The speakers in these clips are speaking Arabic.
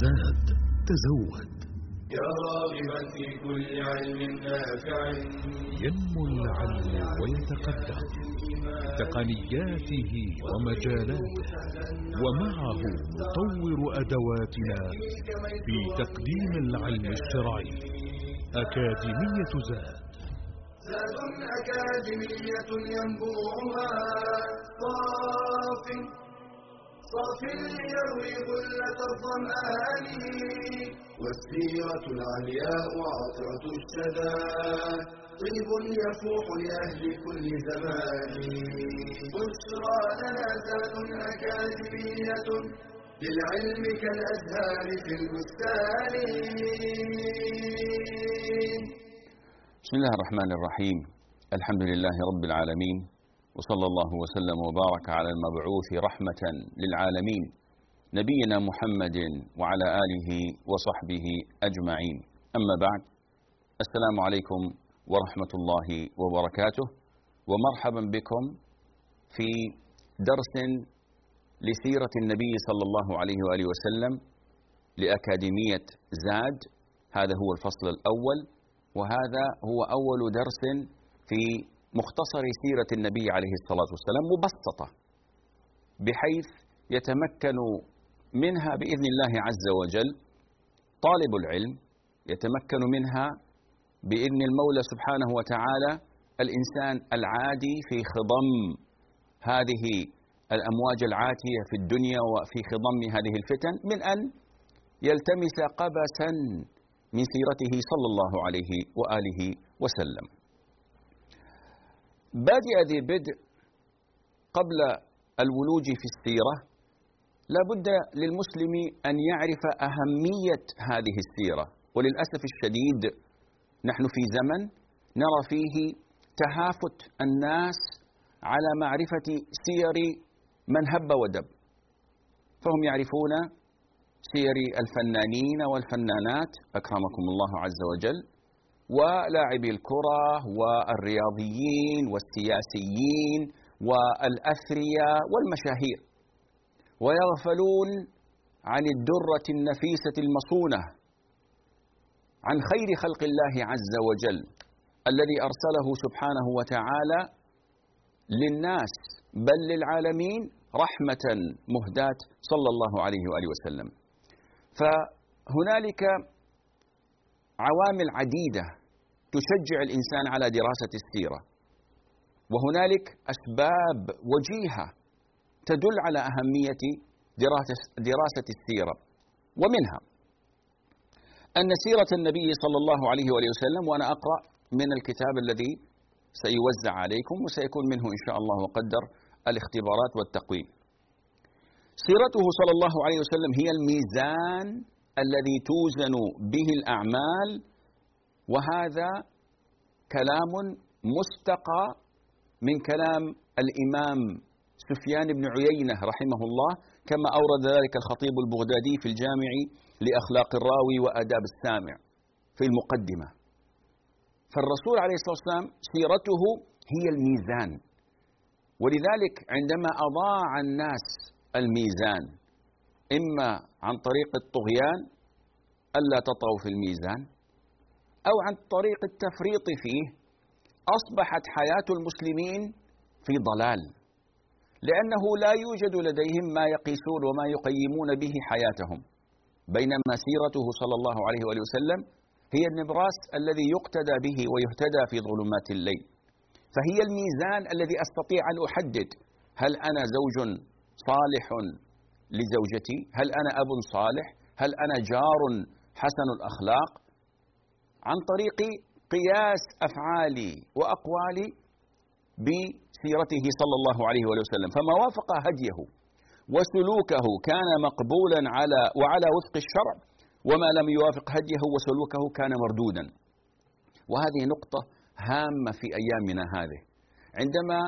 زاد تزود. يا راغبا في كل علم نافع. ينمو العلم ويتقدم. تقنياته ومجالاته. ومعه نطور أدواتنا في تقديم العلم الشرعي. أكاديمية زاد. زاد أكاديمية ينبوعها. صاف. صاف يروي غلة الظمآن. والسيرة العلياء عطرة الشدى. طيب يفوح لأهل كل زمان. بشرى لنا زاد أكاديمية للعلم كالأزهار في البستان. بسم الله الرحمن الرحيم. الحمد لله رب العالمين. وصلى الله وسلم وبارك على المبعوث رحمة للعالمين نبينا محمد وعلى آله وصحبه أجمعين. أما بعد السلام عليكم ورحمة الله وبركاته ومرحبا بكم في درس لسيرة النبي صلى الله عليه وآله وسلم لأكاديمية زاد. هذا هو الفصل الأول وهذا هو أول درس في مختصر سيرة النبي عليه الصلاة والسلام مبسطة بحيث يتمكن منها بإذن الله عز وجل طالب العلم يتمكن منها بإذن المولى سبحانه وتعالى الإنسان العادي في خضم هذه الأمواج العاتية في الدنيا وفي خضم هذه الفتن من أن يلتمس قبسا من سيرته صلى الله عليه وآله وسلم. بادئ ذي بدء قبل الولوج في السيرة. لا بد للمسلم أن يعرف أهمية هذه السيرة. وللأسف الشديد نحن في زمن نرى فيه تهافت الناس على معرفة سير من هب ودب. فهم يعرفون سير الفنانين والفنانات. أكرمكم الله عز وجل. ولاعبي الكرة والرياضيين والسياسيين والأثرياء والمشاهير ويغفلون عن الدرة النفيسة المصونة عن خير خلق الله عز وجل الذي أرسله سبحانه وتعالى للناس بل للعالمين رحمة مهداة صلى الله عليه وآله وسلم. فهنالك عوامل عديدة تشجع الإنسان على دراسة السيرة. وهنالك أسباب وجيهة تدل على أهمية دراسة السيرة ومنها أن سيرة النبي صلى الله عليه وآله وسلم وأنا أقرأ من الكتاب الذي سيوزع عليكم وسيكون منه إن شاء الله وقدر الاختبارات والتقويم. سيرته صلى الله عليه وسلم هي الميزان الذي توزن به الأعمال وهذا كلام مستقى من كلام الإمام سفيان بن عيينة رحمه الله كما أورد ذلك الخطيب البغدادي في الجامع لأخلاق الراوي وآداب السامع في المقدمة. فالرسول عليه الصلاة والسلام سيرته هي الميزان. ولذلك عندما أضاع الناس الميزان إما عن طريق الطغيان ألا تطغوا في الميزان؟ أو عن طريق التفريط فيه أصبحت حياة المسلمين في ضلال لأنه لا يوجد لديهم ما يقيسون وما يقيمون به حياتهم بينما سيرته صلى الله عليه وآله وسلم هي النبراس الذي يقتدى به ويهتدى في ظلمات الليل فهي الميزان الذي أستطيع أن أحدد هل أنا زوج صالح لزوجتي؟ هل أنا أب صالح؟ هل أنا جار حسن الأخلاق؟ عن طريق قياس أفعالي وأقوالي بسيرته صلى الله عليه وسلم. فما وافق هديه وسلوكه كان مقبولا على وعلى وفق الشرع وما لم يوافق هديه وسلوكه كان مردودا. وهذه نقطة هامة في أيامنا هذه. عندما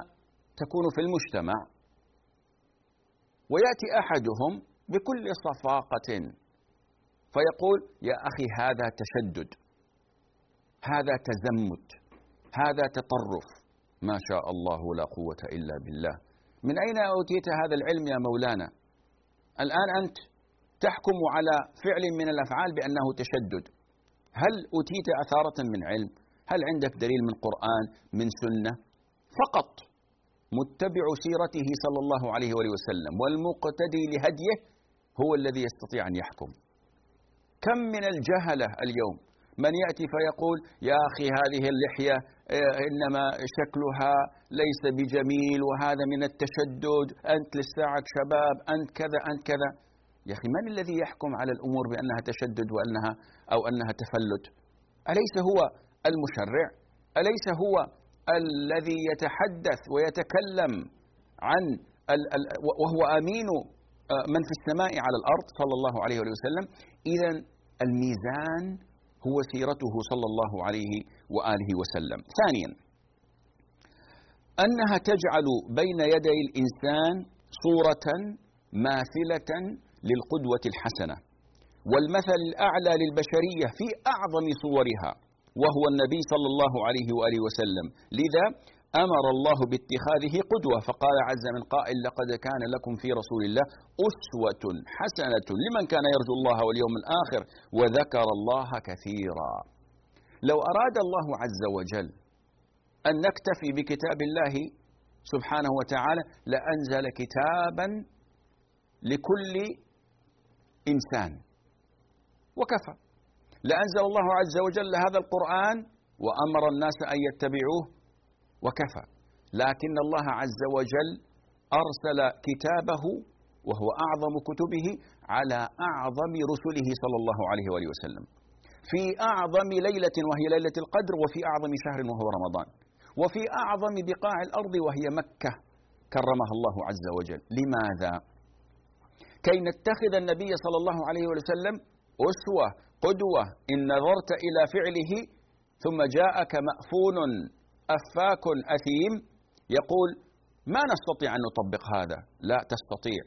تكون في المجتمع ويأتي أحدهم بكل صفاقة فيقول يا أخي هذا تشدد. هذا تزمت هذا تطرف. ما شاء الله لا قوة إلا بالله. من أين أوتيت هذا العلم يا مولانا؟ الآن أنت تحكم على فعل من الأفعال بأنه تشدد. هل أوتيت أثارة من علم؟ هل عندك دليل من قرآن من سنة؟ فقط. متبع سيرته صلى الله عليه وآله وسلم والمقتدي لهديه هو الذي يستطيع أن يحكم. كم من الجهلة اليوم؟ من يأتي فيقول يا أخي هذه اللحية آه، إنما شكلها ليس بجميل وهذا من التشدد أنت لساعك شباب أنت كذا أنت كذا. يا أخي من الذي يحكم على الأمور بأنها تشدد وأنها أو أنها تفلت؟ أليس هو المشرع؟ أليس هو الذي يتحدث ويتكلم عن وهو آمين آه، من في السماء على الأرض صلى الله عليه وسلم؟ اذا الميزان هو سيرته صلى الله عليه وآله وسلم. ثانيا أنها تجعل بين يدي الإنسان صورة ماثلة للقدوة الحسنة والمثل الأعلى للبشرية في أعظم صورها وهو النبي صلى الله عليه وآله وسلم، لذا أمر الله باتخاذه قدوة فقال عز من قائل لقد كان لكم في رسول الله أسوة حسنة لمن كان يرجو الله واليوم الآخر وذكر الله كثيرا. لو أراد الله عز وجل أن نكتفي بكتاب الله سبحانه وتعالى لأنزل كتابا لكل إنسان وكفى. لأنزل الله عز وجل هذا القرآن وأمر الناس أن يتبعوه وكفى. لكن الله عز وجل أرسل كتابه وهو أعظم كتبه على أعظم رسله صلى الله عليه وآله وسلم. في أعظم ليلة وهي ليلة القدر وفي أعظم شهر وهو رمضان. وفي أعظم بقاع الأرض وهي مكة كرمها الله عز وجل. لماذا؟ كي نتخذ النبي صلى الله عليه وسلم أسوة قدوة إن نظرت إلى فعله ثم جاءك مأفون. أفاك أثيم يقول ما نستطيع أن نطبق هذا؟ لا تستطيع.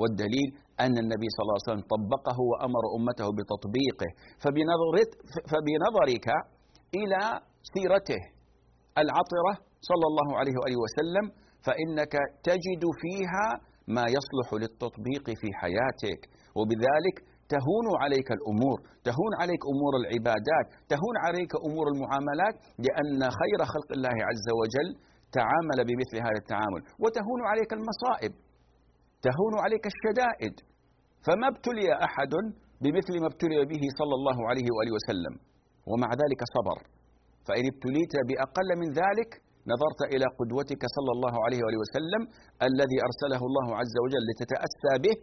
والدليل أن النبي صلى الله عليه وسلم طبقه وأمر أمته بتطبيقه. فبنظرك إلى سيرته العطرة صلى الله عليه وآله وسلم فإنك تجد فيها ما يصلح للتطبيق في حياتك. وبذلك تهون عليك الأمور، تهون عليك أمور العبادات، تهون عليك أمور المعاملات لأن خير خلق الله عز وجل تعامل بمثل هذا التعامل، وتهون عليك المصائب، تهون عليك الشدائد، فما ابتلي أحد بمثل ما ابتلي به صلى الله عليه وآله وسلم، ومع ذلك صبر، فإن ابتليت بأقل من ذلك نظرت إلى قدوتك صلى الله عليه وآله وسلم الذي أرسله الله عز وجل لتتأسى به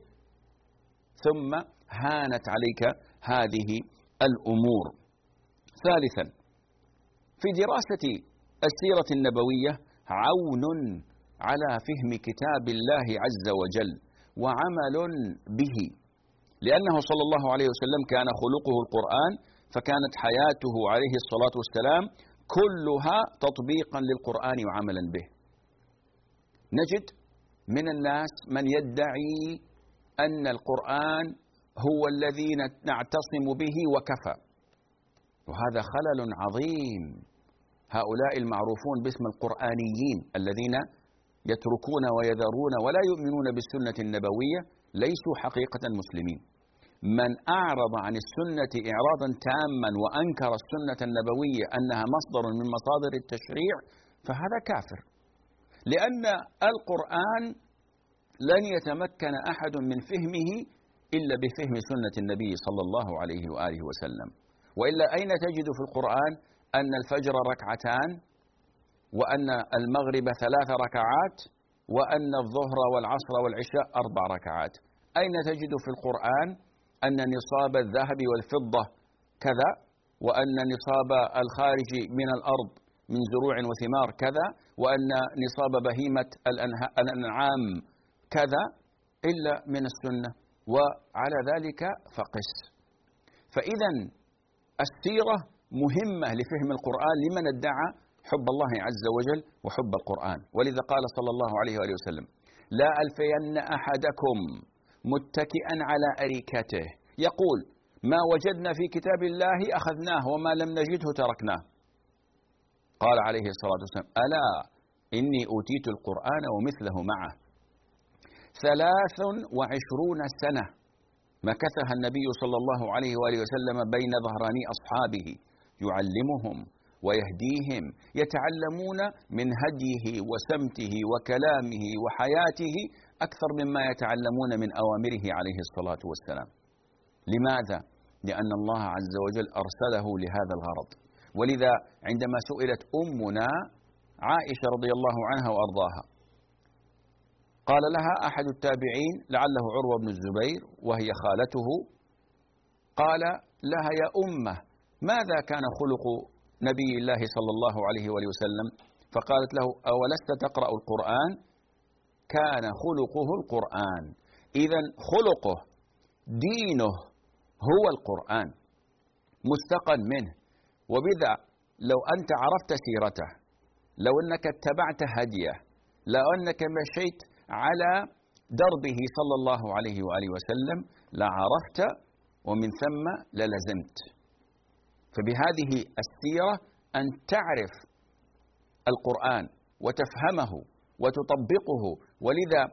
ثم هانت عليك هذه الأمور. ثالثا في دراسة السيرة النبوية عون على فهم كتاب الله عز وجل وعمل به لأنه صلى الله عليه وسلم كان خلقه القرآن فكانت حياته عليه الصلاة والسلام كلها تطبيقا للقرآن وعملا به. نجد من الناس من يدعي أن القرآن هو الذي نعتصم به وكفى. وهذا خلل عظيم. هؤلاء المعروفون باسم القرآنيين الذين يتركون ويذرون ولا يؤمنون بالسنة النبوية ليسوا حقيقة مسلمين. من أعرض عن السنة إعراضا تاما وأنكر السنة النبوية أنها مصدر من مصادر التشريع فهذا كافر. لأن القرآن لن يتمكن أحد من فهمه إلا بفهم سنة النبي صلى الله عليه وآله وسلم. وإلا أين تجد في القرآن أن الفجر ركعتان وأن المغرب ثلاث ركعات وأن الظهر والعصر والعشاء أربع ركعات؟ أين تجد في القرآن أن نصاب الذهب والفضة كذا وأن نصاب الخارج من الأرض من زروع وثمار كذا وأن نصاب بهيمة الأنعام كذا إلا من السنة وعلى ذلك فقس. فإذا السيرة مهمة لفهم القرآن لمن ادعى حب الله عز وجل وحب القرآن. ولذا قال صلى الله عليه وآله وسلم لا ألفين أحدكم متكئا على أريكته. يقول ما وجدنا في كتاب الله أخذناه وما لم نجده تركناه. قال عليه الصلاة والسلام ألا إني أوتيت القرآن ومثله معه. ثلاث وعشرون سنة مكثها النبي صلى الله عليه وآله وسلم بين ظهراني أصحابه يعلمهم ويهديهم يتعلمون من هديه وسمته وكلامه وحياته أكثر مما يتعلمون من أوامره عليه الصلاة والسلام لماذا؟ لأن الله عز وجل أرسله لهذا الغرض ولذا عندما سئلت أمنا عائشة رضي الله عنها وأرضاها قال لها أحد التابعين لعله عروة بن الزبير وهي خالته. قال لها يا أمة ماذا كان خلق نبي الله صلى الله عليه وآله وسلم؟ فقالت له أولست تقرأ القرآن؟ كان خلقه القرآن. إذا خلقه دينه هو القرآن مستقى منه. وبذا لو أنت عرفت سيرته لو أنك اتبعت هديه لو أنك مشيت على دربه صلى الله عليه وآله وسلم لعرفت ومن ثم للزمت فبهذه السيرة أن تعرف القرآن وتفهمه وتطبقه. ولذا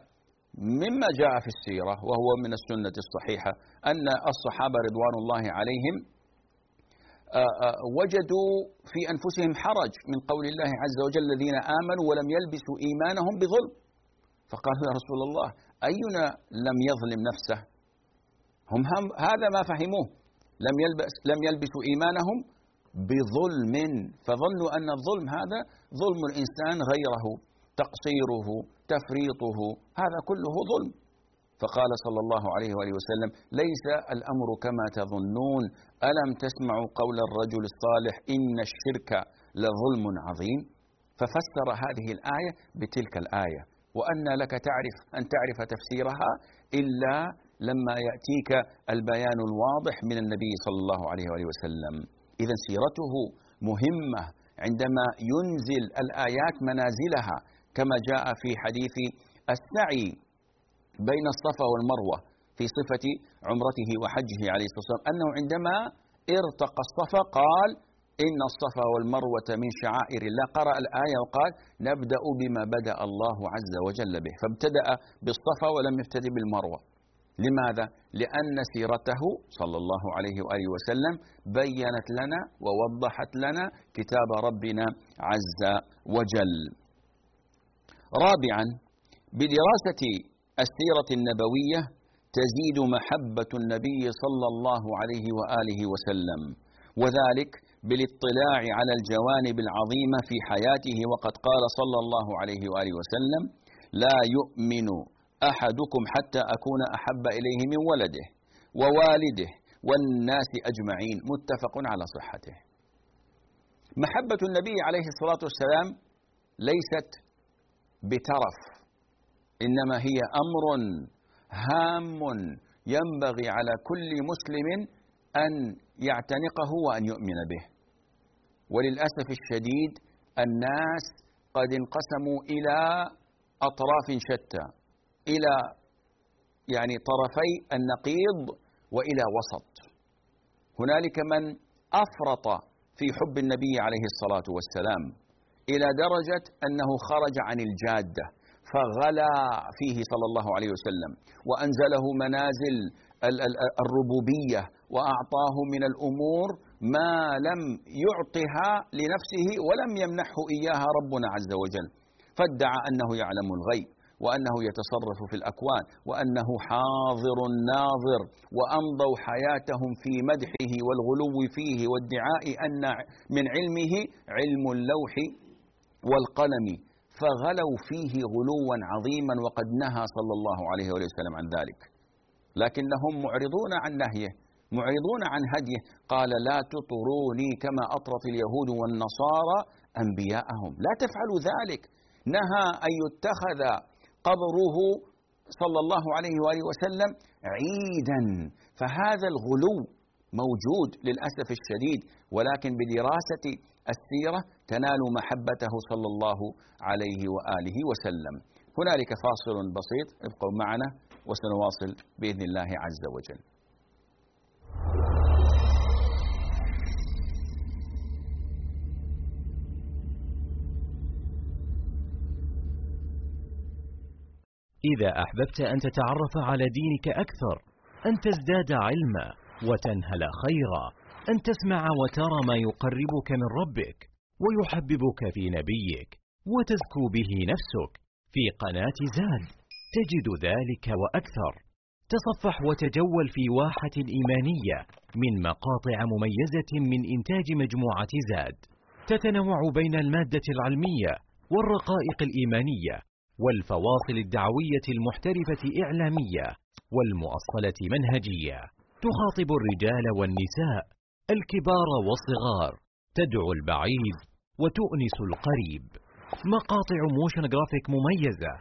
مما جاء في السيرة وهو من السنة الصحيحة أن الصحابة رضوان الله عليهم آه، آه، وجدوا في أنفسهم حرج من قول الله عز وجل الذين آمنوا ولم يلبسوا إيمانهم بظلم. فقالوا يا رسول الله أينا لم يظلم نفسه؟ هم, هم هذا ما فهموه. لم يلبس لم يلبسوا إيمانهم بظلم. فظنوا أن الظلم هذا ظلم الإنسان غيره تقصيره تفريطه هذا كله ظلم. فقال صلى الله عليه وآله وسلم ليس الأمر كما تظنون. ألم تسمعوا قول الرجل الصالح إن الشرك لظلم عظيم؟ ففسر هذه الآية بتلك الآية. وأن لك تعرف أن تعرف تفسيرها إلا لما يأتيك البيان الواضح من النبي صلى الله عليه وآله وسلم. إذا سيرته مهمة عندما ينزل الآيات منازلها كما جاء في حديث السعي بين الصفا والمروة في صفة عمرته وحجه عليه الصلاة والسلام أنه عندما ارتقى الصفا قال إن الصفا والمروة من شعائر الله. قرأ الآية وقال نبدأ بما بدأ الله عز وجل به. فابتدأ بالصفا ولم يبتدئ بالمروة. لماذا؟ لأن سيرته صلى الله عليه وآله وسلم بينت لنا ووضحت لنا كتاب ربنا عز وجل. رابعا بدراسة السيرة النبوية تزيد محبة النبي صلى الله عليه وآله وسلم. وذلك بالاطلاع على الجوانب العظيمة في حياته وقد قال صلى الله عليه وآله وسلم لا يؤمن أحدكم حتى أكون أحب إليه من ولده ووالده والناس أجمعين. متفق على صحته. محبة النبي عليه الصلاة والسلام ليست بترف إنما هي أمر هام ينبغي على كل مسلم أن يعتنقه وأن يؤمن به. وللأسف الشديد الناس قد انقسموا إلى أطراف شتى إلى يعني طرفي النقيض وإلى وسط. هنالك من أفرط في حب النبي عليه الصلاة والسلام إلى درجة أنه خرج عن الجادة فغلا فيه صلى الله عليه وسلم وأنزله منازل الربوبية وأعطاه من الأمور ما لم يعطها لنفسه ولم يمنحه إياها ربنا عز وجل. فادعى أنه يعلم الغيب وأنه يتصرف في الأكوان وأنه حاضر ناظر وأمضوا حياتهم في مدحه والغلو فيه وادعاء أن من علمه علم اللوح والقلم. فغلوا فيه غلوا عظيما وقد نهى صلى الله عليه وسلم عن ذلك. لكنهم معرضون عن نهيه. معرضون عن هديه. قال لا تطروني كما أطرت اليهود والنصارى أنبياءهم. لا تفعلوا ذلك. نهى أن يتخذ قبره صلى الله عليه وآله وسلم عيدا. فهذا الغلو موجود للأسف الشديد ولكن بدراسة السيرة تنال محبته صلى الله عليه وآله وسلم. هنالك فاصل بسيط. ابقوا معنا وسنواصل بإذن الله عز وجل. إذا أحببت أن تتعرف على دينك أكثر أن تزداد علما وتنهل خيرا أن تسمع وترى ما يقربك من ربك ويحببك في نبيك وتزكو به نفسك في قناة زاد. تجد ذلك وأكثر. تصفح وتجول في واحة إيمانية من مقاطع مميزة من إنتاج مجموعة زاد. تتنوع بين المادة العلمية والرقائق الإيمانية والفواصل الدعوية المحترفة إعلامية والمؤصلة منهجية. تخاطب الرجال والنساء الكبار والصغار تدعو البعيد وتؤنس القريب. مقاطع motion graphic مميزة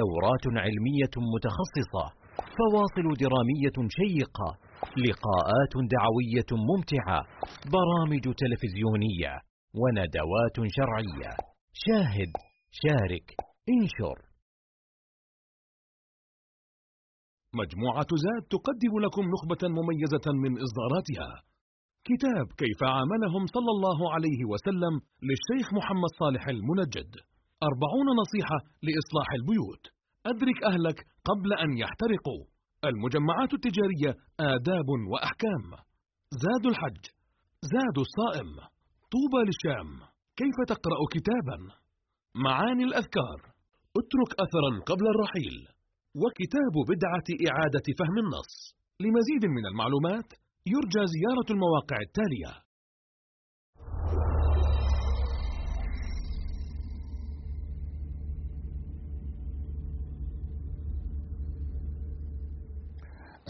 دورات علمية متخصصة فواصل درامية شيقة لقاءات دعوية ممتعة برامج تلفزيونية وندوات شرعية. شاهد شارك. انشر. مجموعة زاد تقدم لكم نخبة مميزة من إصداراتها. كتاب كيف عاملهم صلى الله عليه وسلم للشيخ محمد صالح المنجد. أربعون نصيحة لإصلاح البيوت. أدرك أهلك قبل أن يحترقوا. المجمعات التجارية آداب وأحكام. زاد الحج. زاد الصائم. طوبى للشام. كيف تقرأ كتابا؟ معاني الأذكار. اترك أثرا قبل الرحيل. وكتاب بدعة إعادة فهم النص. لمزيد من المعلومات يرجى زيارة المواقع التالية.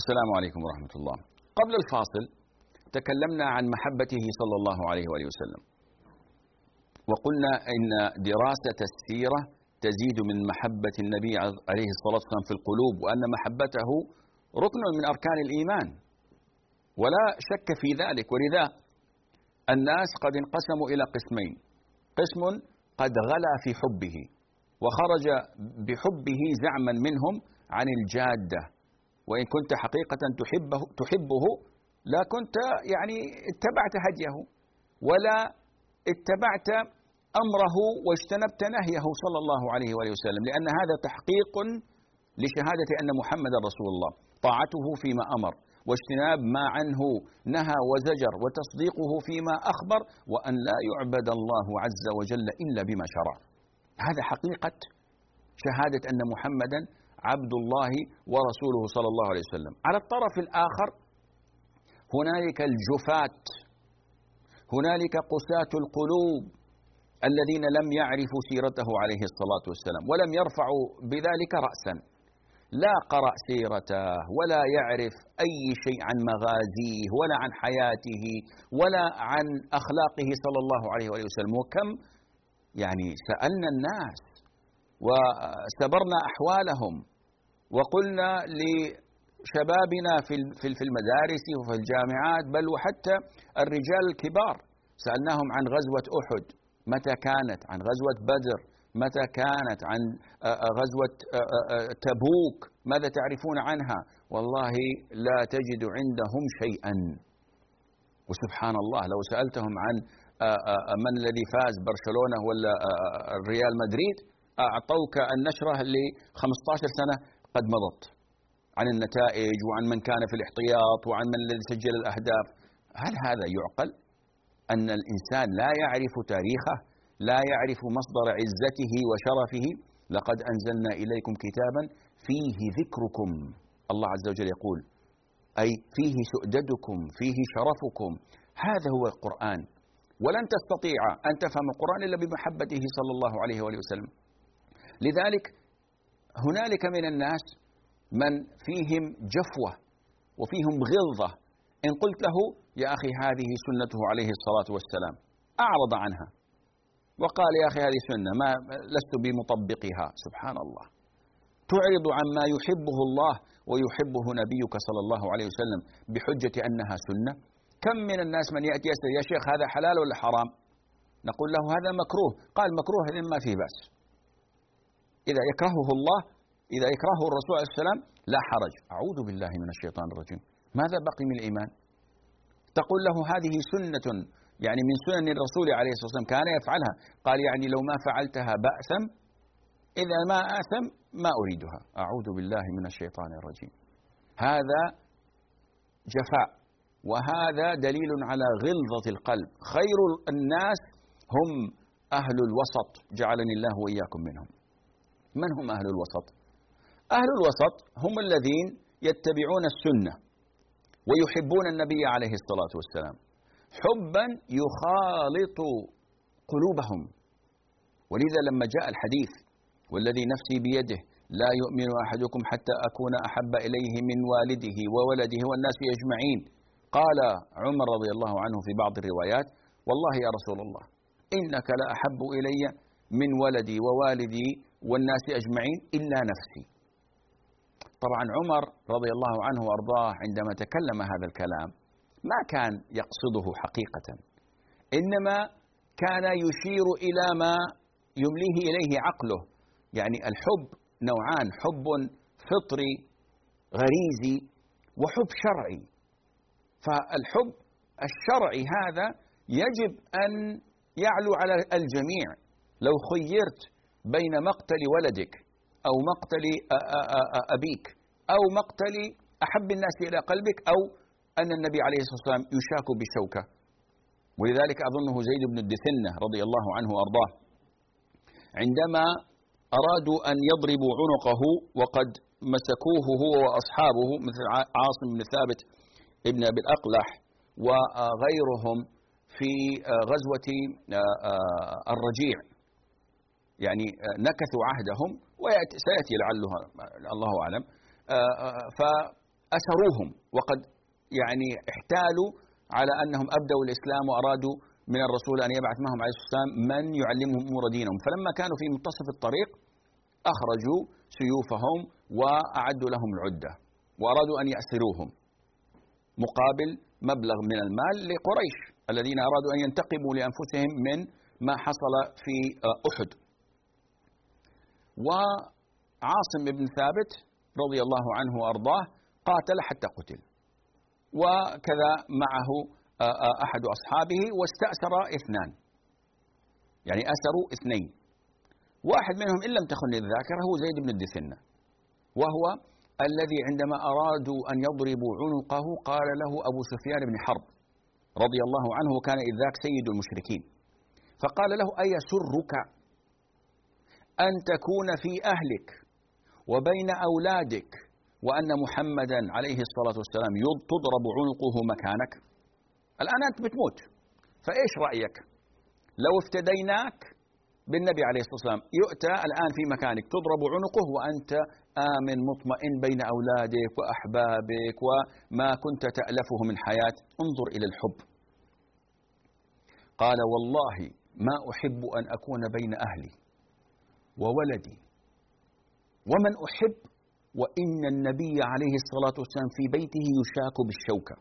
السلام عليكم ورحمة الله. قبل الفاصل تكلمنا عن محبته صلى الله عليه وآله وسلم. وقلنا إن دراسة السيرة تزيد من محبة النبي عليه الصلاة والسلام في القلوب وأن محبته ركن من أركان الإيمان. ولا شك في ذلك ولذا الناس قد انقسموا إلى قسمين. قسم قد غلا في حبه وخرج بحبه زعما منهم عن الجادة. وإن كنت حقيقة تحبه, تحبه لا كنت يعني اتبعت هديه ولا اتبعت أمره واجتنبت نهيه صلى الله عليه وآله وسلم لأن هذا تحقيق لشهادة أن محمد رسول الله طاعته فيما أمر واجتناب ما عنه نهى وزجر وتصديقه فيما أخبر وأن لا يعبد الله عز وجل إلا بما شرع. هذا حقيقة شهادة أن محمدا عبد الله ورسوله صلى الله عليه وسلم. على الطرف الآخر هنالك الجفاة هنالك قساة القلوب الذين لم يعرفوا سيرته عليه الصلاة والسلام ولم يرفعوا بذلك رأسا. لا قرأ سيرته ولا يعرف أي شيء عن مغازيه ولا عن حياته ولا عن أخلاقه صلى الله عليه وسلم. وكم يعني سألنا الناس وسبرنا أحوالهم وقلنا لشبابنا في المدارس وفي الجامعات بل وحتى الرجال الكبار. سألناهم عن غزوة أحد. متى كانت؟ عن غزوة بدر. متى كانت؟ عن غزوة تبوك. ماذا تعرفون عنها؟ والله لا تجد عندهم شيئا. وسبحان الله لو سألتهم عن من الذي فاز برشلونة ولا ريال مدريد أعطوك النشرة ل 15 سنة قد مضت. عن النتائج وعن من كان في الاحتياط وعن من الذي سجل الأهداف. هل هذا يعقل؟ أن الإنسان لا يعرف تاريخه لا يعرف مصدر عزته وشرفه. لقد أنزلنا إليكم كتابا فيه ذكركم. الله عز وجل يقول أي فيه سؤددكم فيه شرفكم. هذا هو القرآن. ولن تستطيع أن تفهم القرآن إلا بمحبته صلى الله عليه وآله وسلم. لذلك هنالك من الناس من فيهم جفوة وفيهم غلظة. إن قلت له يا أخي هذه سنته عليه الصلاة والسلام. أعرض عنها. وقال يا أخي هذه سنة ما لست بمطبقها. سبحان الله. تعرض عما يحبه الله ويحبه نبيك صلى الله عليه وسلم بحجة أنها سنة؟ كم من الناس من يأتي يسأل يا شيخ هذا حلال ولا حرام؟ نقول له هذا مكروه. قال مكروه إذن ما فيه بأس. إذا يكرهه الله إذا يكرهه الرسول عليه السلام لا حرج. أعوذ بالله من الشيطان الرجيم. ماذا بقي من الإيمان؟ تقول له هذه سنة يعني من سنن الرسول عليه الصلاة والسلام كان يفعلها. قال يعني لو ما فعلتها بأسم إذا ما آثم ما أريدها. أعوذ بالله من الشيطان الرجيم. هذا جفاء وهذا دليل على غلظة القلب. خير الناس هم أهل الوسط. جعلني الله وإياكم منهم. من هم أهل الوسط؟ أهل الوسط هم الذين يتبعون السنة. ويحبون النبي عليه الصلاة والسلام. حبا يخالط قلوبهم. ولذا لما جاء الحديث والذي نفسي بيده لا يؤمن أحدكم حتى أكون أحب إليه من والده وولده والناس أجمعين. قال عمر رضي الله عنه في بعض الروايات والله يا رسول الله إنك لاحب إلي من ولدي ووالدي والناس أجمعين إلا نفسي. طبعا عمر رضي الله عنه وأرضاه عندما تكلم هذا الكلام. ما كان يقصده حقيقة إنما كان يشير إلى ما يمليه إليه عقله. يعني الحب نوعان حب فطري غريزي وحب شرعي. فالحب الشرعي هذا يجب أن يعلو على الجميع. لو خيرت بين مقتل ولدك أو مقتل أبيك أو مقتل أحب الناس إلى قلبك أو أن النبي عليه الصلاة والسلام يشاك بشوكة. ولذلك أظنه زيد بن الدثنة رضي الله عنه وأرضاه عندما أرادوا أن يضربوا عنقه وقد مسكوه هو وأصحابه مثل عاصم بن ثابت ابن أبي الأقلح وغيرهم في غزوة الرجيع. يعني نكثوا عهدهم وسيأتي لعله الله أعلم. فأسروهم وقد يعني احتالوا على أنهم أبدوا الإسلام وأرادوا من الرسول أن يبعث معهم عليه الصلاة والسلام من يعلمهم أمور دينهم. فلما كانوا في منتصف الطريق أخرجوا سيوفهم وأعدوا لهم العدة وأرادوا أن يأسروهم مقابل مبلغ من المال لقريش الذين أرادوا أن ينتقموا لأنفسهم من ما حصل في أحد. وعاصم بن ثابت رضي الله عنه وأرضاه قاتل حتى قتل. وكذا معه أحد أصحابه واستأسر اثنان. يعني أسروا اثنين. واحد منهم إن لم تخن الذاكرة هو زيد بن الدثنة وهو الذي عندما أرادوا أن يضربوا عنقه قال له أبو سفيان بن حرب رضي الله عنه وكان إذ ذاك سيد المشركين. فقال له أيسرك أن تكون في أهلك وبين أولادك وأن محمدا عليه الصلاة والسلام تضرب عنقه مكانك. الآن أنت بتموت. فإيش رأيك؟ لو افتديناك بالنبي عليه الصلاة والسلام يؤتى الآن في مكانك تضرب عنقه وأنت آمن مطمئن بين أولادك وأحبابك وما كنت تألفه من حياة. انظر إلى الحب. قال والله ما أحب أن أكون بين أهلي. وولدي. ومن أحب وإن النبي عليه الصلاة والسلام في بيته يشاك بالشوكة.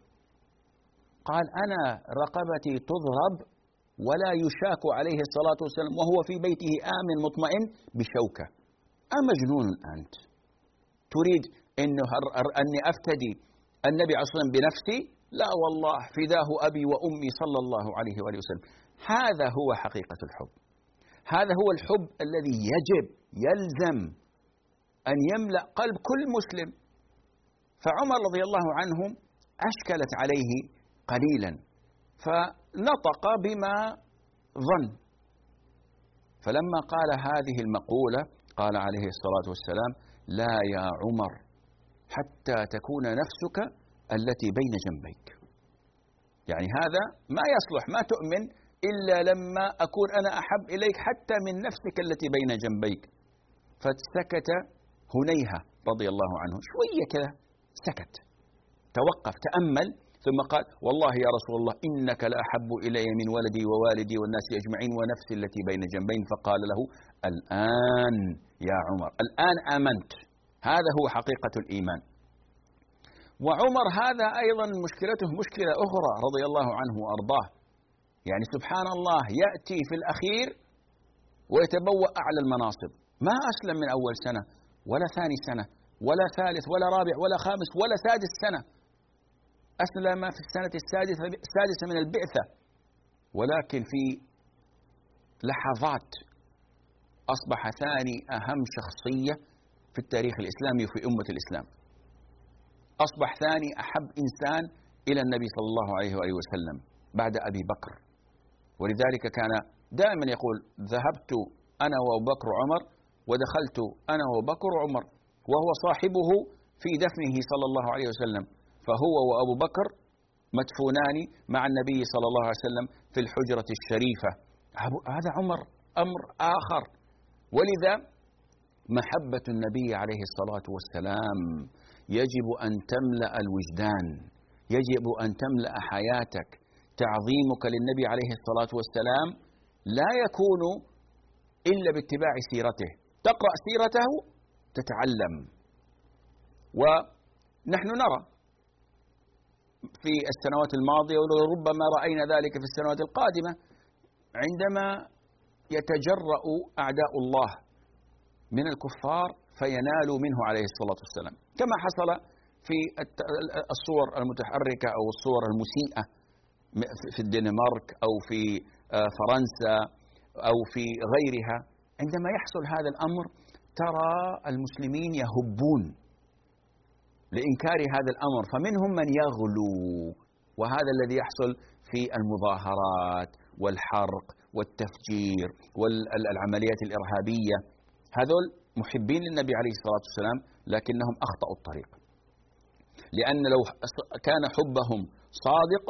قال أنا رقبتي تضرب ولا يشاك عليه الصلاة والسلام وهو في بيته آمن مطمئن بشوكة. أمجنون أنت؟ تريد إنه أني أفتدي النبي عليه الصلاة والسلام بنفسي؟ لا والله فداه أبي وأمي صلى الله عليه وآله وسلم. هذا هو حقيقة الحب. هذا هو الحب الذي يجب يلزم أن يملأ قلب كل مسلم. فعمر رضي الله عنه أشكلت عليه قليلا فنطق بما ظن. فلما قال هذه المقولة قال عليه الصلاة والسلام لا يا عمر حتى تكون نفسك التي بين جنبيك. يعني هذا ما يصلح ما تؤمن إلا لما أكون أنا أحب إليك حتى من نفسك التي بين جنبيك. فسكت هنيهة رضي الله عنه. شوية كذا سكت. توقف تأمل ثم قال والله يا رسول الله إنك لأحب إلي من ولدي ووالدي والناس أجمعين ونفسي التي بين جنبين. فقال له الآن يا عمر الآن آمنت. هذا هو حقيقة الإيمان. وعمر هذا أيضا مشكلته مشكلة أخرى رضي الله عنه وأرضاه. يعني سبحان الله يأتي في الأخير ويتبوأ أعلى المناصب. ما أسلم من أول سنة ولا ثاني سنة ولا ثالث ولا رابع ولا خامس ولا سادس سنة. أسلم في السنة السادسة السادسة من البعثة. ولكن في لحظات أصبح ثاني أهم شخصية في التاريخ الإسلامي وفي أمة الإسلام. أصبح ثاني أحب إنسان إلى النبي صلى الله عليه وآله وسلم بعد أبي بكر. ولذلك كان دائما يقول ذهبت أنا وأبو بكر وعمر ودخلت أنا وأبو بكر وعمر وهو صاحبه في دفنه صلى الله عليه وسلم فهو وأبو بكر مدفونان مع النبي صلى الله عليه وسلم في الحجرة الشريفة. هذا عمر أمر آخر. ولذا محبة النبي عليه الصلاة والسلام يجب أن تملأ الوجدان يجب أن تملأ حياتك تعظيمك للنبي عليه الصلاة والسلام لا يكون إلا باتباع سيرته. تقرأ سيرته تتعلم. ونحن نرى في السنوات الماضية وربما رأينا ذلك في السنوات القادمة عندما يتجرأ أعداء الله من الكفار فينالوا منه عليه الصلاة والسلام. كما حصل في الصور المتحركة أو الصور المسيئة. في الدنمارك أو في آه، فرنسا أو في غيرها. عندما يحصل هذا الأمر ترى المسلمين يهبون لإنكار هذا الأمر. فمنهم من يغلو وهذا الذي يحصل في المظاهرات والحرق والتفجير والعمليات الإرهابية. هذول محبين للنبي عليه الصلاة والسلام لكنهم أخطأوا الطريق. لأن لو كان حبهم صادق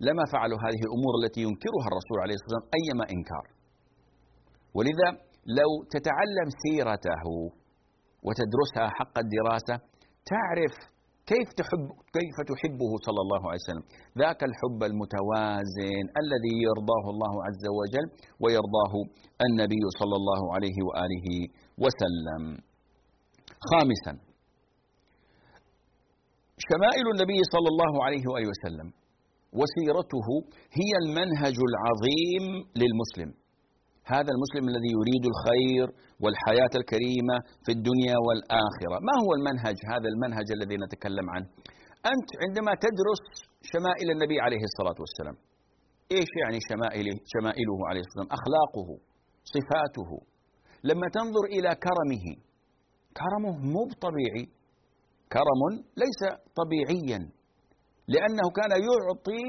لما فعلوا هذه الأمور التي ينكرها الرسول عليه الصلاة والسلام أيما إنكار. ولذا لو تتعلم سيرته وتدرسها حق الدراسة تعرف كيف تحب كيف تحبه صلى الله عليه وسلم. ذاك الحب المتوازن الذي يرضاه الله عز وجل ويرضاه النبي صلى الله عليه وآله وسلم. خامسا شمائل النبي صلى الله عليه وآله وسلم. وسيرته هي المنهج العظيم للمسلم. هذا المسلم الذي يريد الخير والحياة الكريمة في الدنيا والآخرة. ما هو المنهج؟ هذا المنهج الذي نتكلم عنه. أنت عندما تدرس شمائل النبي عليه الصلاة والسلام إيش يعني شمائله, شمائله عليه الصلاة والسلام؟ أخلاقه صفاته. لما تنظر إلى كرمه كرمه مو طبيعي كرم ليس طبيعيا. لأنه كان يعطي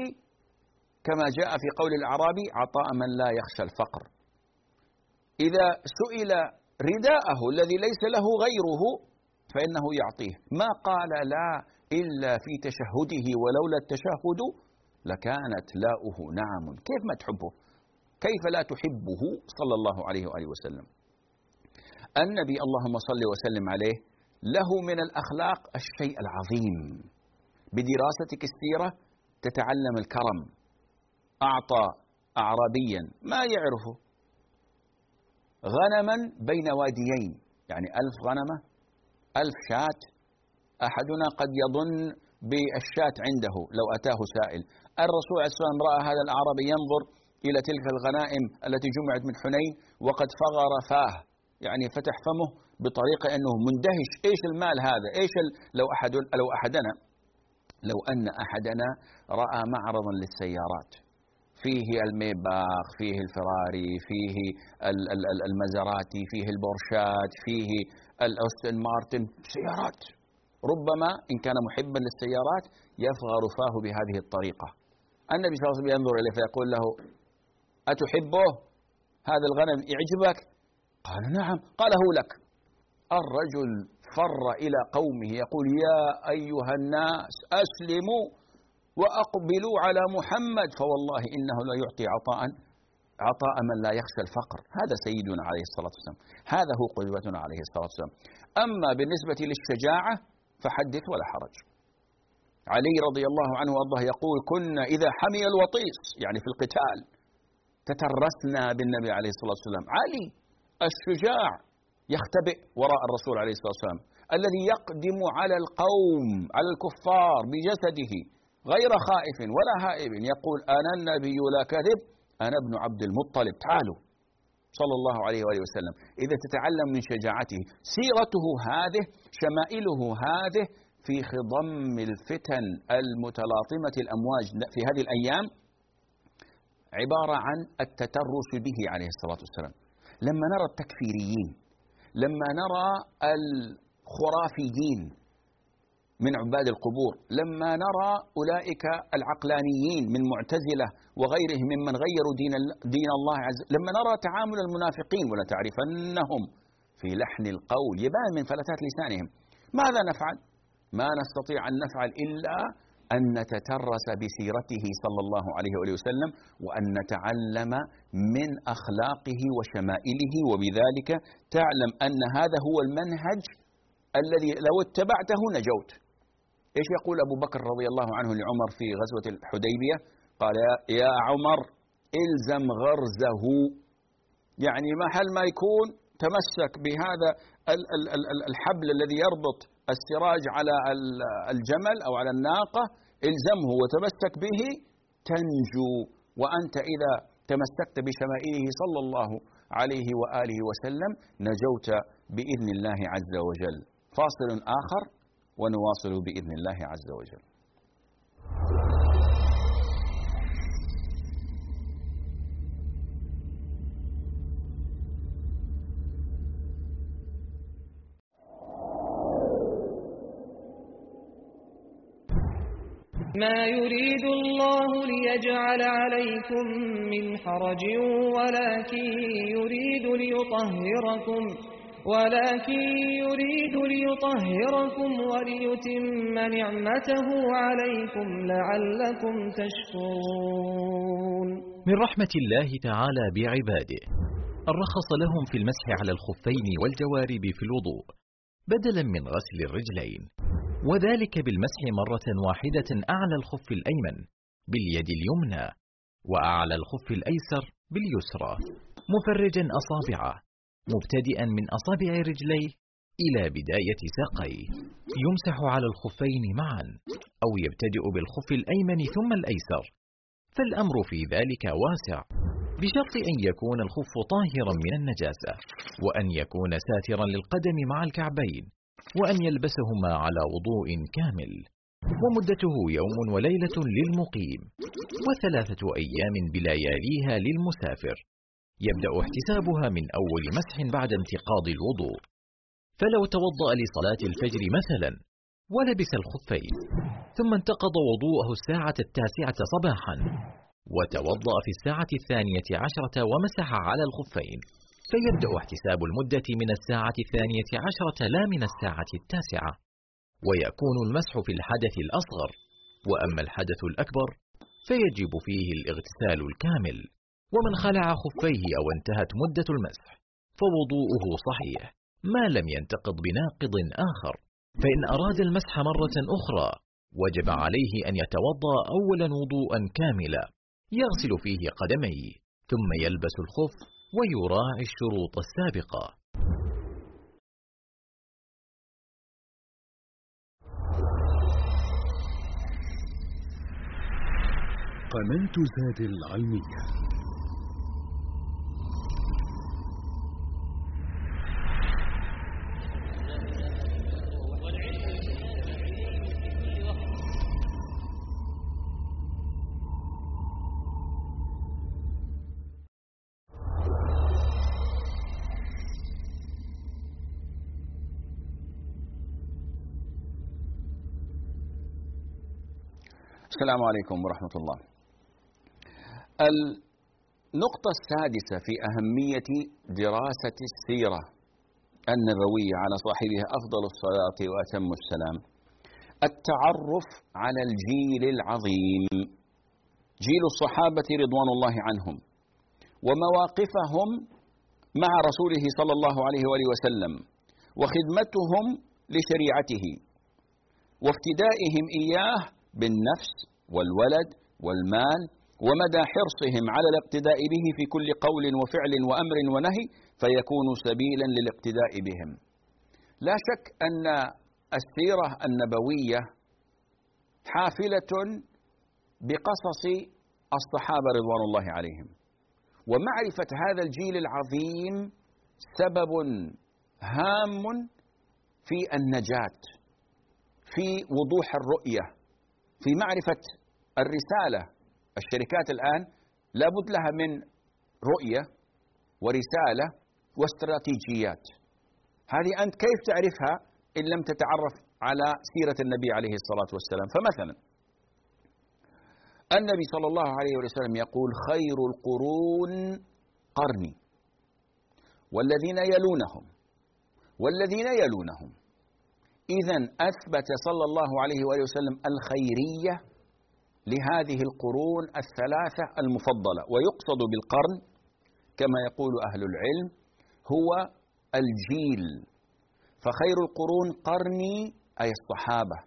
كما جاء في قول الأعرابي عطاء من لا يخشى الفقر. إذا سئل رداءه الذي ليس له غيره فإنه يعطيه. ما قال لا إلا في تشهده ولولا التشهد لكانت لاؤه نعم. كيف ما تحبه؟ كيف لا تحبه؟ صلى الله عليه وآله وسلم. النبي اللهم صل وسلم عليه له من الأخلاق الشيء العظيم. بدراستك السيرة تتعلم الكرم. أعطى أعرابيا ما يعرفه. غنما بين واديين يعني ألف غنمة ألف شاة. أحدنا قد يظن بالشاة عنده لو أتاه سائل. الرسول عليه والسلام رأى هذا الأعرابي ينظر إلى تلك الغنائم التي جمعت من حنين وقد فغر فاه. يعني فتح فمه بطريقة أنه مندهش. إيش المال هذا؟ إيش لو أحد لو أحدنا لو أن أحدنا رأى معرضا للسيارات. فيه الميباخ فيه الفراري فيه المزراتي فيه البورشات فيه الأوستن مارتن. سيارات. ربما إن كان محبا للسيارات يفغر فاه بهذه الطريقة. النبي صلى الله عليه وسلم ينظر إليه فيقول له أتحبه؟ هذا الغنم يعجبك؟ قال نعم. قال هو لك. الرجل فر إلى قومه. يقول يا أيها الناس أسلموا وأقبلوا على محمد. فوالله إنه لا يعطي عطاء عطاء من لا يخشى الفقر. هذا سيدنا عليه الصلاة والسلام. هذا هو قدوتنا عليه الصلاة والسلام. أما بالنسبة للشجاعة فحدث ولا حرج. علي رضي الله عنه وأرضاه يقول كنا إذا حمي الوطيس يعني في القتال تترسنا بالنبي عليه الصلاة والسلام. علي الشجاع يختبئ وراء الرسول عليه الصلاة والسلام الذي يقدم على القوم على الكفار بجسده غير خائف ولا هائب يقول أنا النبي لا كذب أنا ابن عبد المطلب. تعالوا. صلى الله عليه وآله وسلم. إذا تتعلم من شجاعته. سيرته هذه شمائله هذه في خضم الفتن المتلاطمة الأمواج في هذه الأيام عبارة عن التترس به عليه الصلاة والسلام. لما نرى التكفيريين لما نرى الخرافيين من عباد القبور لما نرى أولئك العقلانيين من معتزلة وغيرهم ممن غيروا دين, دين الله عز لما نرى تعامل المنافقين ولتعرفنهم في لحن القول يبان من فلتات لسانهم ماذا نفعل؟ ما نستطيع أن نفعل إلا أن نتترس بسيرته صلى الله عليه وآله وسلم وأن نتعلم من أخلاقه وشمائله وبذلك تعلم أن هذا هو المنهج الذي لو اتبعته نجوت. إيش يقول أبو بكر رضي الله عنه لعمر في غزوة الحديبية؟ قال يا عمر إلزم غرزه. يعني محل ما يكون تمسك بهذا الحبل الذي يربط السراج على الجمل أو على الناقة إلزمه وتمسك به تنجو وأنت إذا تمسكت بشمائله صلى الله عليه وآله وسلم نجوت بإذن الله عز وجل. فاصل آخر ونواصل بإذن الله عز وجل. ما يريد الله ليجعل عليكم من حرج ولكن يريد ليطهركم ولكن يريد ليطهركم وليتم نعمته عليكم لعلكم تشكرون. من رحمة الله تعالى بعباده الرخص لهم في المسح على الخفين والجوارب في الوضوء بدلا من غسل الرجلين. وذلك بالمسح مرة واحدة أعلى الخف الأيمن باليد اليمنى وأعلى الخف الأيسر باليسرى. مفرجا أصابعه مبتدئا من أصابع رجليه إلى بداية ساقيه يمسح على الخفين معا أو يبتدئ بالخف الأيمن ثم الأيسر. فالأمر في ذلك واسع بشرط أن يكون الخف طاهرا من النجاسة وأن يكون ساترا للقدم مع الكعبين. وأن يلبسهما على وضوء كامل. ومدته يوم وليلة للمقيم وثلاثة أيام بلياليها للمسافر. يبدأ احتسابها من أول مسح بعد انتقاض الوضوء. فلو توضأ لصلاة الفجر مثلا ولبس الخفين. ثم انتقض وضوءه الساعة التاسعة صباحا. وتوضأ في الساعة الثانية عشرة ومسح على الخفين. فيبدأ احتساب المدة من الساعة الثانية عشرة لا من الساعة التاسعة ويكون المسح في الحدث الأصغر وأما الحدث الأكبر فيجب فيه الاغتسال الكامل ومن خلع خفيه أو انتهت مدة المسح فوضوءه صحيح ما لم ينتقض بناقض آخر فإن أراد المسح مرة أخرى وجب عليه أن يتوضأ أولا وضوءا كاملا يغسل فيه قدميه ثم يلبس الخف ويراعي الشروط السابقة. قناة زاد العلمية. السلام عليكم ورحمة الله. النقطة السادسة في أهمية دراسة السيرة النبوية على صاحبها أفضل الصلاة وأتم السلام. التعرف على الجيل العظيم جيل الصحابة رضوان الله عنهم ومواقفهم مع رسوله صلى الله عليه وآله وسلم وخدمتهم لشريعته وافتدائهم إياه بالنفس والولد والمال ومدى حرصهم على الاقتداء به في كل قول وفعل وأمر ونهي فيكون سبيلا للاقتداء بهم. لا شك أن السيرة النبوية حافلة بقصص الصحابة رضوان الله عليهم. ومعرفة هذا الجيل العظيم سبب هام في النجاة في وضوح الرؤية في معرفة الرسالة الشركات الآن لابد لها من رؤية ورسالة واستراتيجيات. هذه أنت كيف تعرفها إن لم تتعرف على سيرة النبي عليه الصلاة والسلام؟ فمثلا النبي صلى الله عليه وسلم يقول خير القرون قرني والذين يلونهم والذين يلونهم. إذا أثبت صلى الله عليه وآله وسلم الخيرية لهذه القرون الثلاثة المفضلة ويقصد بالقرن كما يقول أهل العلم هو الجيل. فخير القرون قرني أي الصحابة.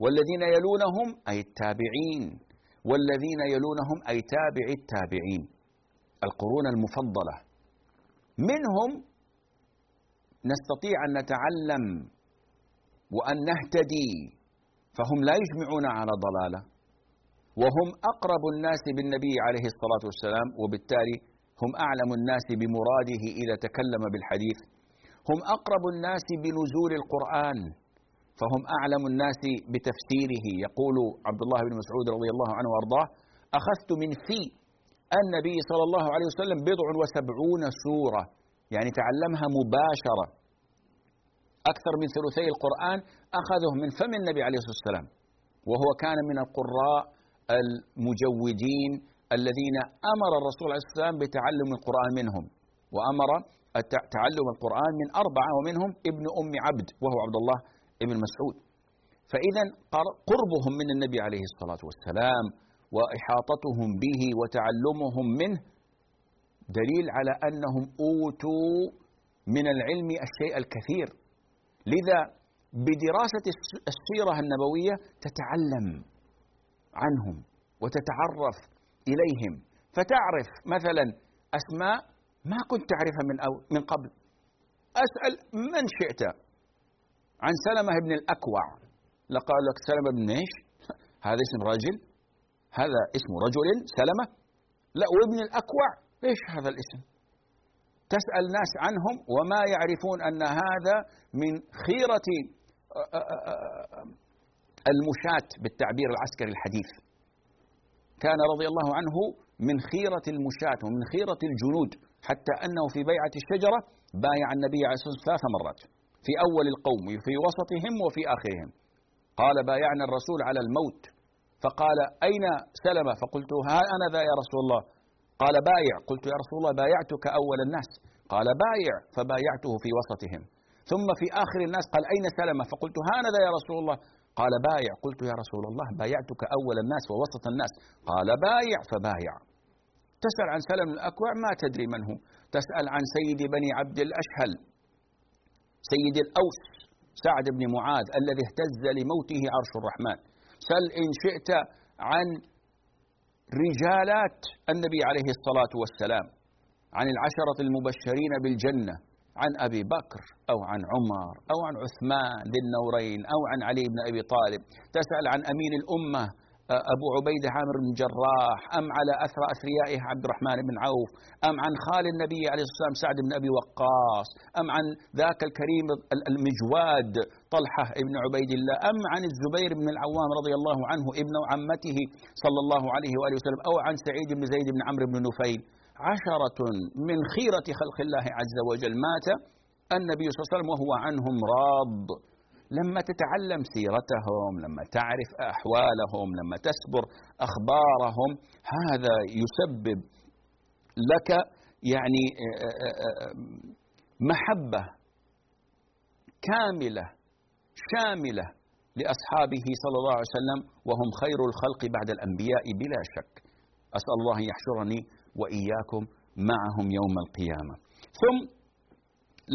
والذين يلونهم أي التابعين. والذين يلونهم أي تابع التابعين. القرون المفضلة. منهم نستطيع أن نتعلم وأن نهتدي. فهم لا يجمعون على ضلالة. وهم أقرب الناس بالنبي عليه الصلاة والسلام وبالتالي هم أعلم الناس بمراده إذا تكلم بالحديث. هم أقرب الناس بنزول القرآن. فهم أعلم الناس بتفسيره. يقول عبد الله بن مسعود رضي الله عنه وأرضاه أخذت من في النبي صلى الله عليه وسلم بضع وسبعون سورة. يعني تعلمها مباشرة. أكثر من ثلثي القرآن أخذه من فم النبي عليه الصلاة والسلام. وهو كان من القراء المجودين الذين أمر الرسول عليه الصلاة والسلام بتعلم القرآن منهم وأمر تعلم القرآن من أربعة ومنهم ابن أم عبد وهو عبد الله ابن مسعود. فإذا قربهم من النبي عليه الصلاة والسلام وإحاطتهم به وتعلمهم منه دليل على أنهم أوتوا من العلم الشيء الكثير. لذا بدراسة السيرة النبوية تتعلم عنهم وتتعرف إليهم. فتعرف مثلا أسماء ما كنت تعرفها من أو من قبل. أسأل من شئت. عن سلمة بن الأكوع. لقال لك سلمة بن إيش؟ هذا اسم رجل. هذا اسم رجل سلمة. لا وابن الأكوع. إيش هذا الاسم؟ تسأل ناس عنهم وما يعرفون أن هذا من خيرة المشاة بالتعبير العسكري الحديث. كان رضي الله عنه من خيرة المشاة ومن خيرة الجنود حتى أنه في بيعة الشجرة بايع النبي عليه الصلاة والسلام ثلاث مرات في أول القوم في وسطهم وفي آخرهم. قال بايعنا الرسول على الموت. فقال أين سلمة؟ فقلت ها أنا ذا يا رسول الله. قال بايع. قلت يا رسول الله بايعتك أول الناس. قال بايع فبايعته في وسطهم. ثم في آخر الناس قال أين سلمة؟ فقلت ها أنا ذا يا رسول الله. قال بايع. قلت يا رسول الله بايعتك أول الناس ووسط الناس. قال بايع فبايع. تسأل عن سلم الأكوع؟ ما تدري من هو. تسأل عن سيد بني عبد الأشهل سيد الأوس سعد بن معاذ الذي اهتز لموته عرش الرحمن. سل إن شئت عن رجالات النبي عليه الصلاة والسلام عن العشرة المبشرين بالجنة عن أبي بكر أو عن عمر أو عن عثمان ذي النورين أو عن علي بن أبي طالب تسأل عن أمين الأمة أبو عبيدة عامر بن جراح أم على أثر أثريائه عبد الرحمن بن عوف أم عن خال النبي عليه الصلاة والسلام سعد بن أبي وقاص أم عن ذاك الكريم المجواد طلحة بن عبيد الله أم عن الزبير بن العوام رضي الله عنه ابن عمته صلى الله عليه وآله وسلم أو عن سعيد بن زيد بن عمرو بن نفيل. عشرة من خيرة خلق الله عز وجل مات النبي صلى الله عليه وسلم وهو عنهم راض. لما تتعلم سيرتهم لما تعرف أحوالهم لما تسبر أخبارهم هذا يسبب لك يعني محبة كاملة شاملة لأصحابه صلى الله عليه وسلم وهم خير الخلق بعد الأنبياء بلا شك. أسأل الله أن يحشرني وإياكم معهم يوم القيامة. ثم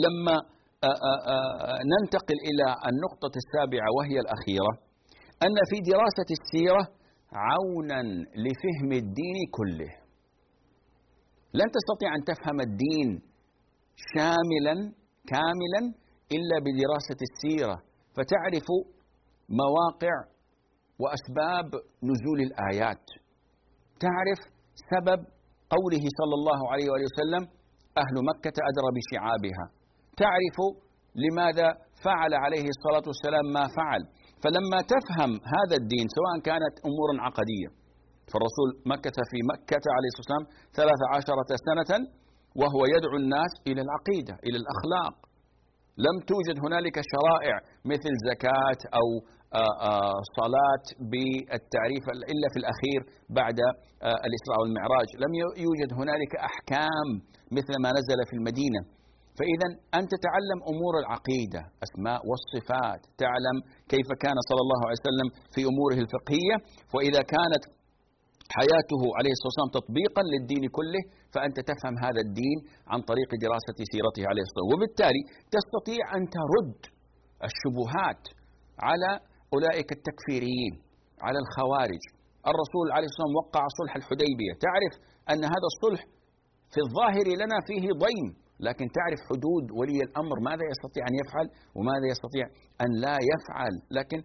لما ننتقل إلى النقطة السابعة وهي الأخيرة. أن في دراسة السيرة عونا لفهم الدين كله. لن تستطيع أن تفهم الدين شاملا كاملا إلا بدراسة السيرة. فتعرف مواقع وأسباب نزول الآيات. تعرف سبب قوله صلى الله عليه وآله وسلم أهل مكة أدرى بشعابها. تعرف لماذا فعل عليه الصلاة والسلام ما فعل. فلما تفهم هذا الدين سواء كانت أمورا عقدية فالرسول مكة في مكة عليه الصلاة والسلام ثلاث عشرة سنة وهو يدعو الناس إلى العقيدة إلى الأخلاق. لم توجد هنالك شرائع مثل زكاة أو آه، آه، صلاة بالتعريف إلا في الأخير بعد آه، الإسراء والمعراج. لم يوجد هنالك أحكام مثل ما نزل في المدينة. فإذا أنت تتعلم أمور العقيدة أسماء والصفات تعلم كيف كان صلى الله عليه وسلم في أموره الفقهية وإذا كانت حياته عليه الصلاة والسلام تطبيقا للدين كله فأنت تفهم هذا الدين عن طريق دراسة سيرته عليه الصلاة والسلام. وبالتالي تستطيع أن ترد الشبهات على أولئك التكفيريين على الخوارج. الرسول عليه الصلاة والسلام وقع صلح الحديبية. تعرف أن هذا الصلح في الظاهر لنا فيه ضيم. لكن تعرف حدود ولي الأمر ماذا يستطيع أن يفعل وماذا يستطيع أن لا يفعل. لكن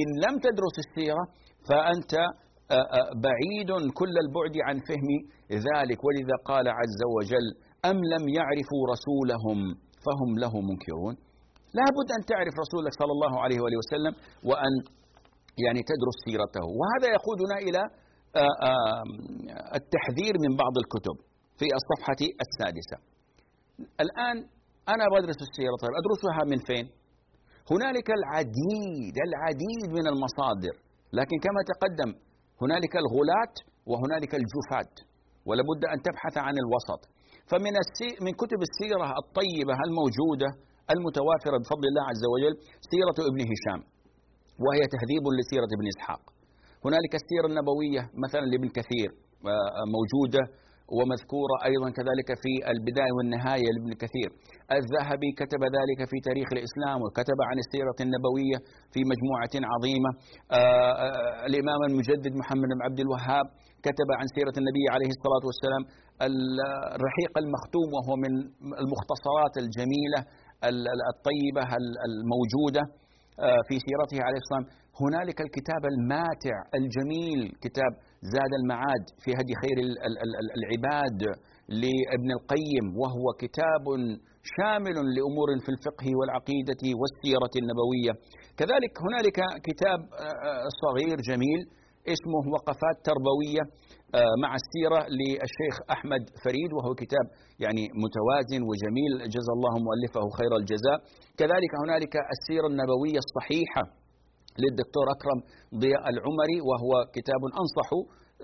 إن لم تدرس السيرة فأنت بعيد كل البعد عن فهم ذلك. ولذا قال عز وجل أم لم يعرفوا رسولهم فهم له منكرون. لا بد أن تعرف رسولك صلى الله عليه وآله وسلم وأن يعني تدرس سيرته. وهذا يقودنا إلى التحذير من بعض الكتب في الصفحة السادسة. الآن أنا بدرس السيرة طيب أدرسها من فين؟ هنالك العديد العديد من المصادر لكن كما تقدم هنالك الغلاة وهنالك الجفاة ولابد أن تبحث عن الوسط فمن من كتب السيرة الطيبة الموجودة المتوافرة بفضل الله عز وجل سيرة ابن هشام وهي تهذيب لسيرة ابن إسحاق هنالك السيرة النبوية مثلا لابن كثير آه، موجودة ومذكورة أيضا كذلك في البداية والنهاية لابن كثير. الذهبي كتب ذلك في تاريخ الإسلام وكتب عن السيرة النبوية في مجموعة عظيمة. آه، آه، الإمام المجدد محمد بن عبد الوهاب كتب عن سيرة النبي عليه الصلاة والسلام الرحيق المختوم وهو من المختصرات الجميلة الطيبة الموجودة آه، في سيرته عليه الصلاة والسلام هنالك الكتاب الماتع الجميل كتاب زاد المعاد في هدي خير العباد لابن القيم وهو كتاب شامل لأمور في الفقه والعقيدة والسيرة النبوية. كذلك هنالك كتاب آه، آه، صغير جميل اسمه وقفات تربوية آه، مع السيرة للشيخ أحمد فريد وهو كتاب يعني متوازن وجميل. جزا الله مؤلفه خير الجزاء. كذلك هنالك السيرة النبوية الصحيحة للدكتور أكرم ضياء العمري وهو كتاب أنصح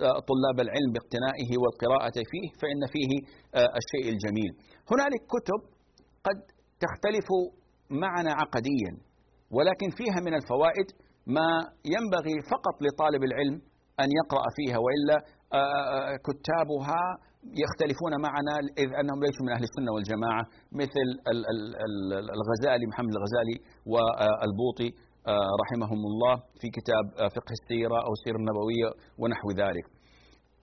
آه، طلاب العلم باقتنائه والقراءة فيه فإن فيه آه، الشيء الجميل. هنالك كتب قد تختلف معنا عقديا ولكن فيها من الفوائد ما ينبغي فقط لطالب العلم أن يقرأ فيها وإلا آه، كتابها يختلفون معنا إذ أنهم ليسوا من أهل السنة والجماعة مثل الغزالي محمد الغزالي والبوطي رحمهم الله في كتاب آه، فقه السيرة أو السيرة النبوية ونحو ذلك.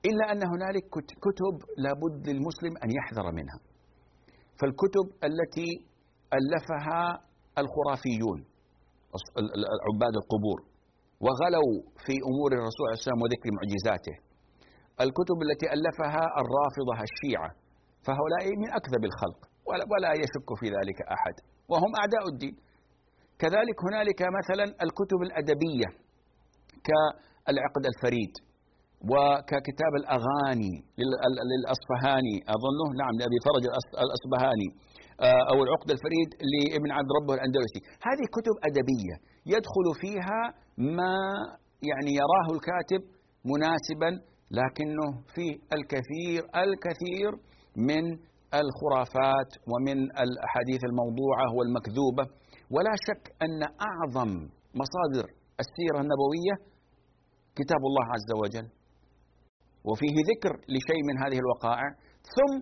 إلا أن هنالك كتب لابد للمسلم أن يحذر منها. فالكتب التي ألفها الخرافيون عباد القبور وغلوا في أمور الرسول عليه السلام وذكر معجزاته. الكتب التي ألفها الرافضة الشيعة فهؤلاء من أكذب الخلق ولا يشك في ذلك أحد وهم أعداء الدين. كذلك هنالك مثلا الكتب الأدبية كالعقد الفريد وككتاب الأغاني للأصفهاني. أظنه نعم لأبي فرج الأصبهاني آه، أو العقد الفريد لابن عبد ربه الأندلسي. هذه كتب أدبية يدخل فيها ما يعني يراه الكاتب مناسبا لكنه فيه الكثير الكثير من الخرافات ومن الأحاديث الموضوعة والمكذوبة. ولا شك أن أعظم مصادر السيرة النبوية كتاب الله عز وجل. وفيه ذكر لشيء من هذه الوقائع ثم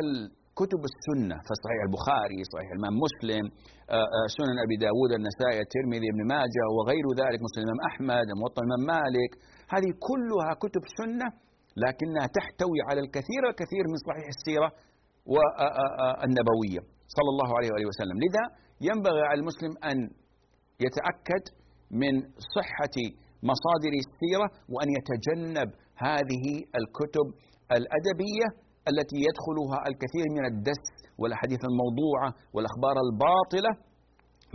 الكتب السنة فصحيح البخاري صحيح الإمام مسلم آه، آه، سنن أبي داود النسائي الترمذي ابن ماجه وغير ذلك مسلم الإمام أحمد موطن الإمام مالك. هذه كلها كتب سنة لكنها تحتوي على الكثير الكثير من صحيح السيرة والنبوية آه، صلى الله عليه وآله وسلم. لذا ينبغي على المسلم أن يتأكد من صحة مصادر السيرة وأن يتجنب هذه الكتب الأدبية التي يدخلها الكثير من الدس والأحاديث الموضوعة والأخبار الباطلة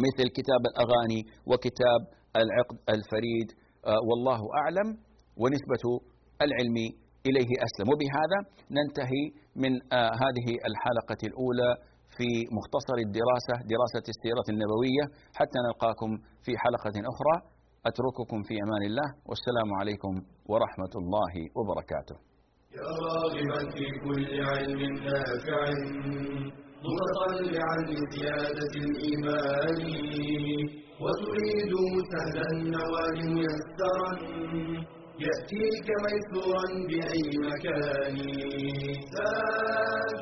مثل كتاب الأغاني وكتاب العقد الفريد. آه، والله أعلم ونسبة العلم إليه أسلم. وبهذا ننتهي من آه، هذه الحلقة الأولى في مختصر الدراسة دراسة السيرة النبوية حتى نلقاكم في حلقة أخرى. أترككم في أمان الله. والسلام عليكم ورحمة الله وبركاته. يا راغبا في كل علم نافع متطلعا لزيادة الإيمان وتريد سهلا النوال ميسرا يأتيك ميسورا بأي مكان. زاد